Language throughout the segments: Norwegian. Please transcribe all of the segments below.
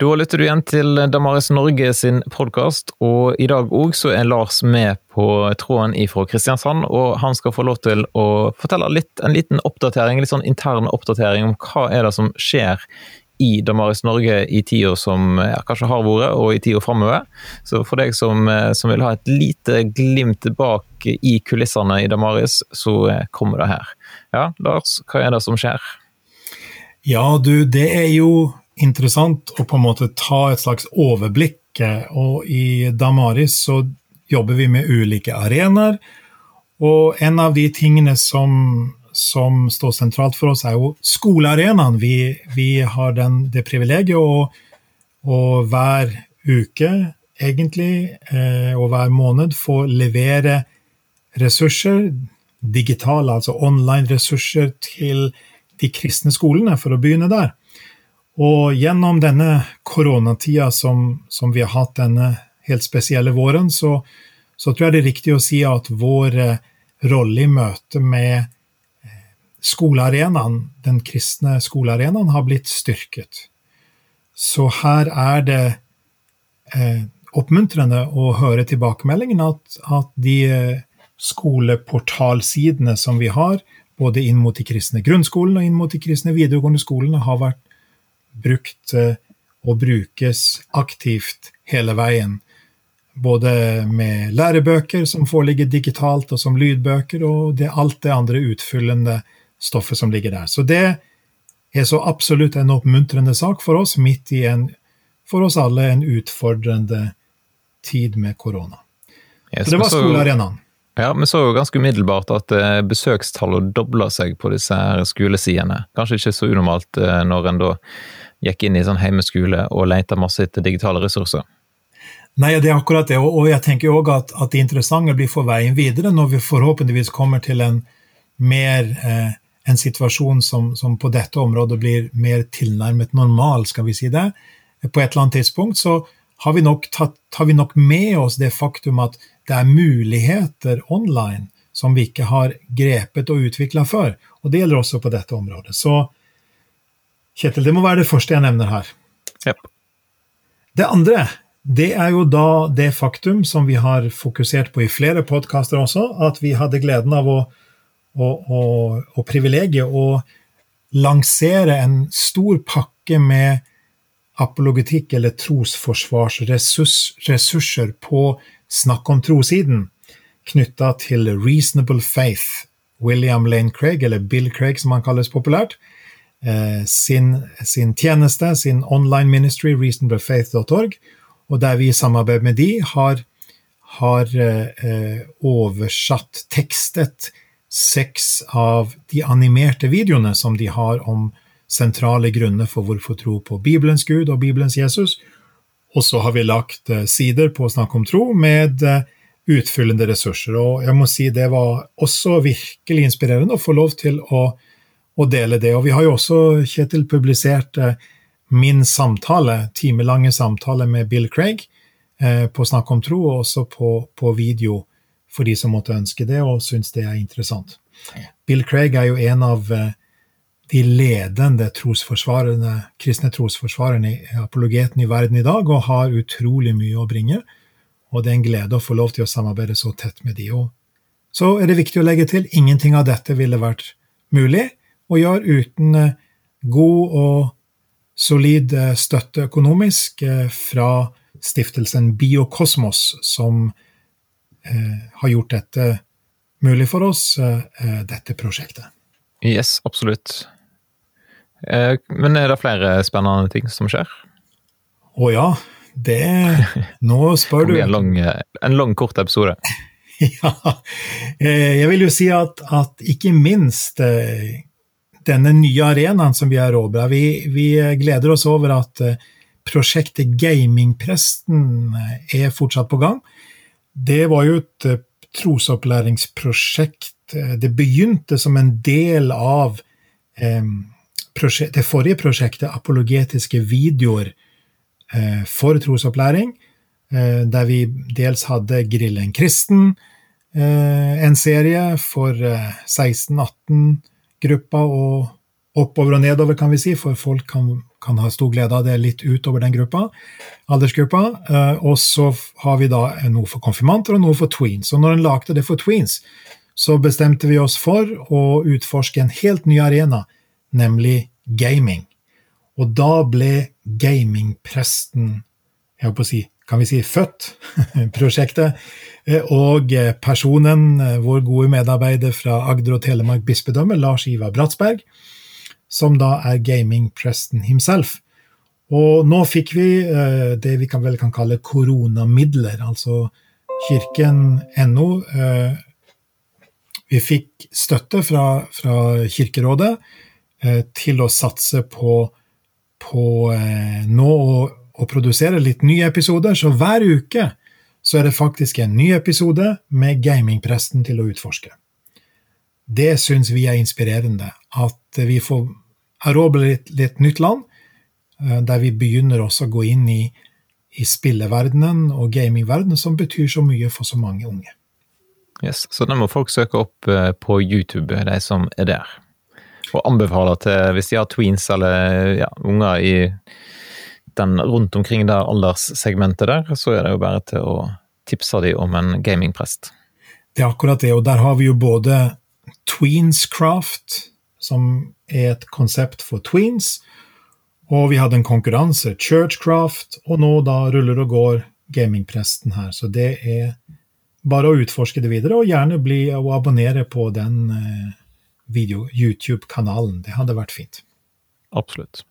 Da lytter du igjen til Damaris Norge sin podkast, og i dag òg så er Lars med på tråden ifra Kristiansand. Og han skal få lov til å fortelle litt, en liten oppdatering, litt sånn intern oppdatering om hva er det som skjer i Damaris Norge i tida som ja, kanskje har vært, og i tida framover. Så for deg som, som, vil ha et lite glimt bak i kulissene i Damaris, så kommer det her. Ja, Lars, hva er det som skjer? Ja, du, det er jo interessant å på en måte ta et slags overblikk. Og i Damaris så jobber vi med ulike arenaer. Og en av de tingene som, som står sentralt for oss, er jo skolearenaen. Vi, vi har den, det privilegiet å, å hver uke, egentlig, eh, og hver måned få levere ressurser, digitale, altså online ressurser, til de kristne skolene, for å begynne der. Og gjennom denne koronatida som, som, vi har hatt denne helt spesielle våren, så, så, tror jeg det er riktig å si at vår eh, rolle i møte med eh, skolearenaen, den kristne skolearenaen, har blitt styrket. Så her er det eh, oppmuntrende å høre tilbakemeldingen at, at de eh, skoleportalsidene som vi har, både inn mot de kristne grunnskolene og inn mot de kristne videregående skolene, har vært brukt eh, og brukes aktivt hele veien. Både med lærebøker som foreligger digitalt, og som lydbøker, og det, alt det andre utfyllende stoffet som ligger der. Så det er så absolutt en oppmuntrende sak for oss, midt i en for oss alle en utfordrende tid med korona. Yes, så det var skolearenaen. Ja, Vi så jo ganske umiddelbart at besøkstallene besøkstallet dobla seg på disse her skolesidene. Kanskje ikke så unormalt eh, når en da gikk inn i sånn heimeskole og leita masse etter digitale ressurser. Nei, det er akkurat det, og jeg tenker òg at, at, det interessante blir for veien videre, når vi forhåpentligvis kommer til en mer eh, en situasjon som, som, på dette området blir mer tilnærmet normal, skal vi si det. På et eller annet tidspunkt så har vi nok, tatt, har vi nok med oss det faktum at det er muligheter online som vi ikke har grepet og utvikla før. Og det gjelder også på dette området. Så Kjetil, det må være det første jeg nevner her. Yep. Det andre det er jo da det faktum som vi har fokusert på i flere podkaster også, at vi hadde gleden av å, å, å, å privilegiet å lansere en stor pakke med apologetikk eller trosforsvarsressurser på Snakk om tro-siden, knytta til Reasonable Faith, William Lane Craig, eller Bill Craig som han kalles populært, sin, sin, tjeneste, sin online ministry, reasonablefaith.org, og der vi i samarbeid med de har, har eh, oversatt, tekstet, seks av de animerte videoene som de har om sentrale grunner for hvorfor tro på Bibelens Gud og Bibelens Jesus. Og så har vi lagt eh, sider på Snakk om tro med eh, utfyllende ressurser. Og jeg må si det var også virkelig inspirerende å få lov til å og dele det. Og vi har jo også, Kjetil, publisert eh, min samtale, timelange samtale med Bill Craig eh, på Snakk om tro, og også på, på, video for de som måtte ønske det og syns det er interessant. Bill Craig er jo en av eh, de ledende trosforsvarerne, kristne trosforsvarerne, apologeten i verden i dag, og har utrolig mye å bringe. Og det er en glede å få lov til å samarbeide så tett med de. Og så er det viktig å legge til ingenting av dette ville vært mulig og gjør uten eh, god og solid eh, støtte økonomisk eh, fra stiftelsen Biokosmos, som har gjort dette mulig for oss, dette prosjektet. Yes, absolutt. Men er det flere spennende ting som skjer? Å ja. Det Nå spør du. En lang, en lang, kort episode. ja. Jeg vil jo si at, at ikke minst denne nye arenaen som vi erobra. Vi, vi, gleder oss over at eh, prosjektet Gamingpresten eh, er fortsatt på gang. Det var jo et eh, trosopplæringsprosjekt. Det begynte som en del av det forrige prosjektet, apologetiske videoer for trosopplæring, der vi dels hadde Grillen kristen, en serie for 16-18 gruppa og oppover og nedover, kan vi si, for folk kan kan ha stor glede av det litt utover den gruppa, aldersgruppa. Eh, og så har vi da noe for konfirmanter og noe for tweens. Og når en lagde det for tweens, så bestemte vi oss for å utforske en helt ny arena, nemlig gaming. Og da ble gamingpresten jeg holdt på å si, kan vi si, født, prosjektet. Eh, og personen, vår gode medarbeider fra Agder og Telemark bispedømme, Lars Ivar Bratsberg, som da er gaming-presten himself. Og nå fikk vi eh, det vi vel kan kalle koronamidler, altså kirken.no. Eh, vi fikk støtte fra, fra Kirkerådet eh, til å satse på, på eh, nå å, å, produsere litt nye episoder, så hver uke så er det faktisk en ny episode med gamingpresten til å utforske. Det syns vi er inspirerende, at vi får erobre litt, litt nytt land, eh, der vi begynner også å gå inn i, i spilleverdenen og gamingverdenen, som betyr så mye for så mange unge. Yes, Så da må folk søke opp eh, på YouTube, de som er der. Og anbefaler til, hvis de har tweens eller ja, unger i den rundt omkring der alderssegmentet der, så er det jo bare til å tipse de om en gamingprest. Det er akkurat det, og der har vi jo både Tweenscraft, som er et konsept for tweens. Og vi hadde en konkurranse, Churchcraft, og nå da ruller og går gamingpresten her. Så det er bare å utforske det videre, og gjerne bli og abonnere på den eh, video, YouTube-kanalen. Det hadde vært fint. Absolutt.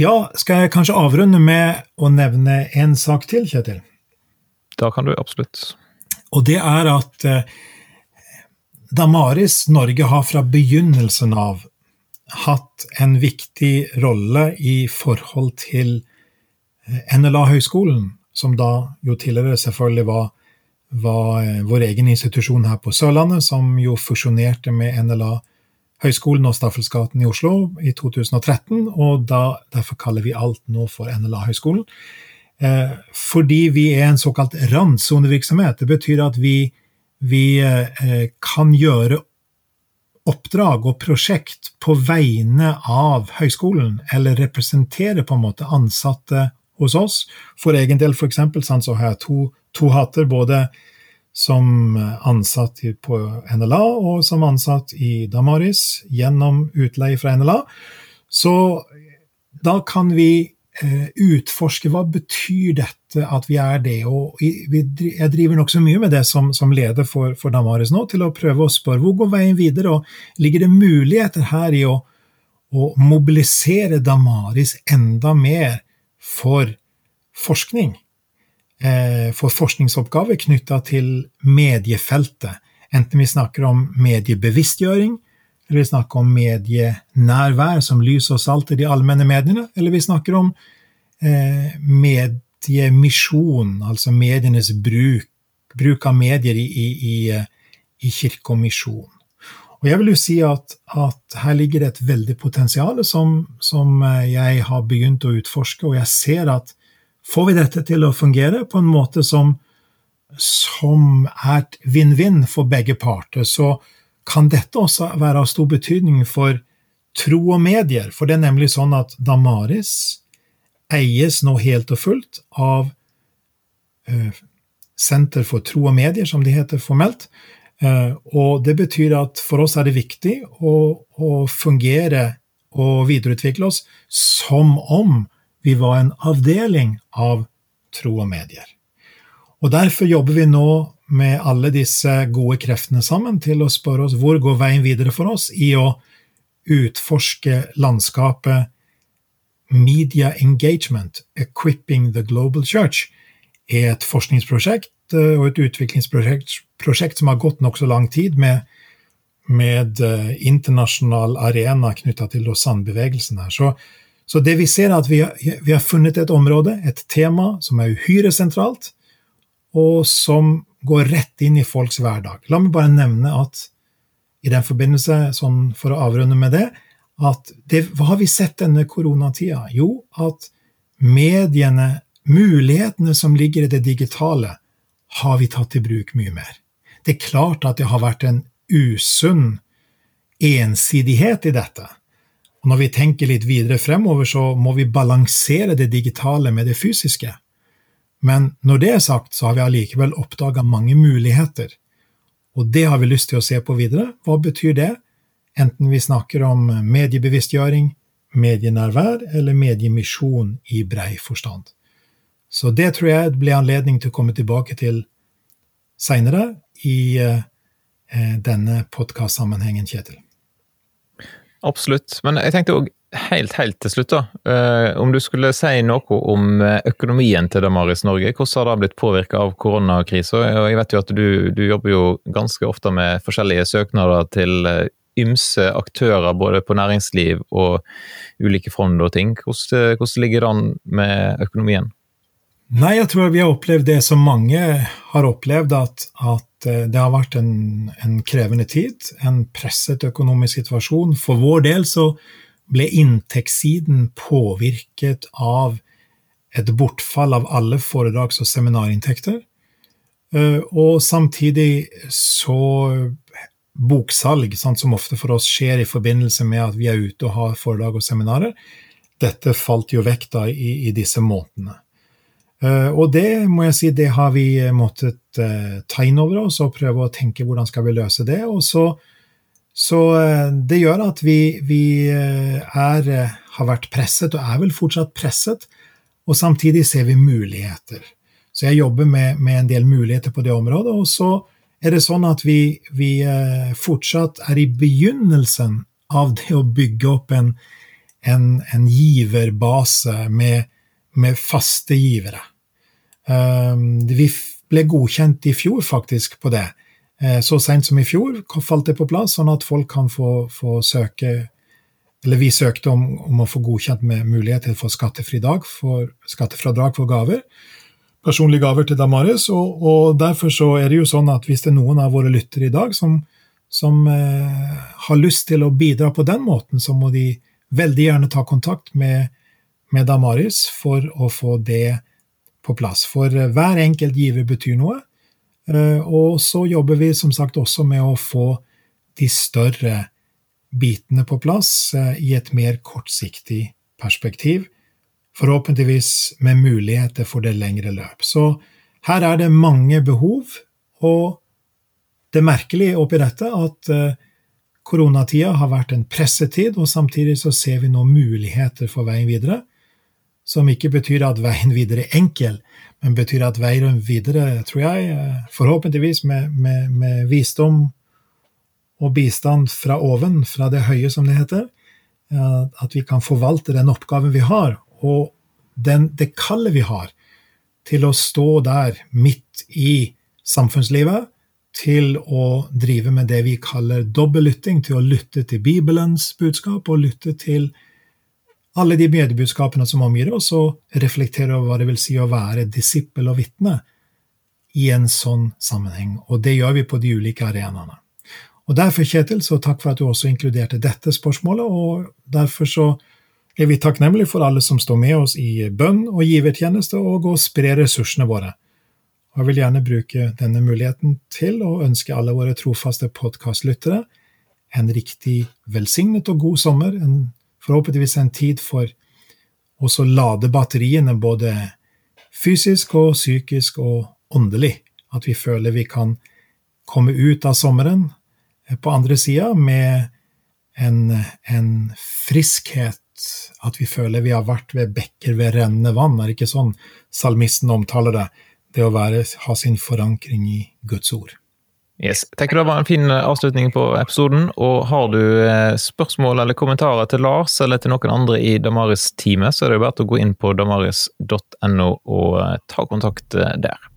Ja, skal jeg kanskje avrunde med å nevne en sak til, Kjetil? Da kan du absolutt. Og det er at eh, Damaris Norge har fra begynnelsen av hatt en viktig rolle i forhold til eh, NLA-høgskolen, som da jo tidligere selvfølgelig var, var, eh, vår egen institusjon her på Sørlandet, som jo fusjonerte med NLA Høgskolen og Staffelsgaten i Oslo i 2013, og da, derfor kaller vi alt nå for NLA-høgskolen. Eh, fordi vi er en såkalt randsonevirksomhet. Det betyr at vi vi eh, kan gjøre oppdrag og prosjekt på vegne av høyskolen, eller representere på en måte ansatte hos oss. For egen del, f.eks., så har jeg to, to hatter, både som ansatt på NLA og som ansatt i Damaris gjennom utleie fra NLA. Så da kan vi Eh, utforske hva betyr dette at vi er det. Og jeg driver nokså mye med det som, som leder for, for, Damaris nå, til å prøve å spørre hvor går veien videre, og ligger det muligheter her i å, å mobilisere Damaris enda mer for forskning? Eh, for forskningsoppgaver knytta til mediefeltet, enten vi snakker om mediebevisstgjøring, eller vi snakker om medienærvær som lys og salt i de allmenne mediene, eller vi snakker om eh, mediemisjon, altså medienes bruk, bruk av medier i, i, i, eh, i kirke og misjon. Og jeg vil jo si at, at her ligger det et veldig potensial som, som, eh, jeg har begynt å utforske, og jeg ser at får vi dette til å fungere på en måte som, som er vinn-vinn for begge parter, så, kan dette også være av stor betydning for tro og medier. For det er nemlig sånn at Damaris eies nå helt og fullt av uh, Senter for tro og medier, som de heter formelt. Uh, og det betyr at for oss er det viktig å, å fungere og videreutvikle oss som om vi var en avdeling av tro og medier. Og Derfor jobber vi nå med alle disse gode kreftene sammen til å spørre oss hvor går veien videre for oss i å utforske landskapet Media Engagement, Equipping the Global Church, er et forskningsprosjekt eh, og et utviklingsprosjekt prosjekt som har gått nokså lang tid, med, med uh, internasjonal arena knytta til Lausanne-bevegelsen her. Så, så, det vi ser, er at vi har, vi har funnet et område, et tema, som er uhyre sentralt, og som går rett inn i folks hverdag. La meg bare nevne at i den forbindelse, sånn for å avrunde med det, at det, hva har vi sett denne koronatida? Jo, at mediene, mulighetene som ligger i det digitale, har vi tatt i bruk mye mer. Det er klart at det har vært en usunn ensidighet i dette. Og når vi tenker litt videre fremover, så må vi balansere det digitale med det fysiske. Men når det er sagt, så har vi allikevel oppdaga mange muligheter. Og det har vi lyst til å se på videre. Hva betyr det? Enten vi snakker om mediebevisstgjøring, medienærvær eller mediemisjon i brei forstand. Så det tror jeg blir anledning til å komme tilbake til seinere i denne denne podkastsammenhengen, Kjetil. Absolutt. Men jeg tenkte òg helt, helt til slutt, da. Eh, om du skulle si noe om eh, økonomien til Damaris Norge. Hvordan har det blitt påvirka av koronakrisa? Jeg vet jo at du, du, jobber jo ganske ofte med forskjellige søknader til ymse aktører, både på næringsliv og ulike fond og ting. Hvordan, hvordan ligger det an med økonomien? Nei, jeg tror vi har opplevd det som mange har opplevd, at, at eh, det har vært en, en, krevende tid. En presset økonomisk situasjon. For vår del så ble inntektssiden påvirket av et bortfall av alle foredrags- og seminarinntekter. Eh, og samtidig så boksalg, sant, som ofte for oss skjer i forbindelse med at vi er ute og har foredrag og seminarer, dette falt jo vekk da i, i disse månedene. Eh, og det må jeg si, det har vi eh, måttet uh, ta inn over oss og prøve å tenke hvordan skal vi løse det. Og så, så det gjør at vi, vi er, har vært presset, og er vel fortsatt presset, og samtidig ser vi muligheter. Så jeg jobber med, med en del muligheter på det området. Og så er det sånn at vi, vi fortsatt er i begynnelsen av det å bygge opp en, en, en giverbase med, med faste givere. Ehm, vi ble godkjent i fjor, faktisk, på det. Eh, så seint som i fjor falt det på plass, sånn at folk kan få, få søke Eller vi søkte om, om, å få godkjent med mulighet til å få skattefridag for, skattefradrag for gaver. Personlige gaver til Damaris. Og, og, derfor så er det jo sånn at hvis det er noen av våre lyttere i dag som, som eh, har lyst til å bidra på den måten, så må de veldig gjerne ta kontakt med, med Damaris for å få det på plass. For eh, hver enkelt giver betyr noe. Eh, og så jobber vi som sagt også med å få de større bitene på plass eh, i et mer kortsiktig perspektiv. Forhåpentligvis med muligheter for det lengre løp. Så her er det mange behov, og det merkelige oppi dette at koronatida har vært en pressetid, og samtidig så ser vi nå muligheter for veien videre som ikke betyr at veien videre er enkel, men betyr at veien videre, tror jeg, forhåpentligvis med, med, med visdom og bistand fra oven, fra det høye, som det heter, at vi kan forvalte den oppgaven vi har, og den, det kallet vi har til å stå der midt i samfunnslivet, til å drive med det vi kaller dobbellytting, til å lytte til Bibelens budskap og lytte til alle de mediebudskapene som omgir oss, og reflektere over hva det vil si å være disippel og vitne i en sånn sammenheng. Og det gjør vi på de ulike arenaene. Og Derfor, Kjetil, så takk for at du også inkluderte dette spørsmålet, og derfor så er vi takknemlige for alle som står med oss i bønn og givertjeneste, og å spre ressursene våre. Og Jeg vil gjerne bruke denne muligheten til å ønske alle våre trofaste podkastlyttere en riktig velsignet og god sommer, en forhåpentligvis en tid for å lade batteriene både fysisk og psykisk og åndelig. At vi føler vi kan komme ut av sommeren eh, på andre sida med en, en, friskhet. At vi føler vi har vært ved bekker ved rennende vann. Er det ikke sånn salmisten omtaler det? Det å være, ha sin forankring i Guds ord. Yes. Tenker det var en fin eh, avslutning på episoden. og Har du eh, spørsmål eller kommentarer til Lars eller til noen andre i Damaris-teamet, så er det jo bare å gå inn på damaris.no og eh, ta kontakt der.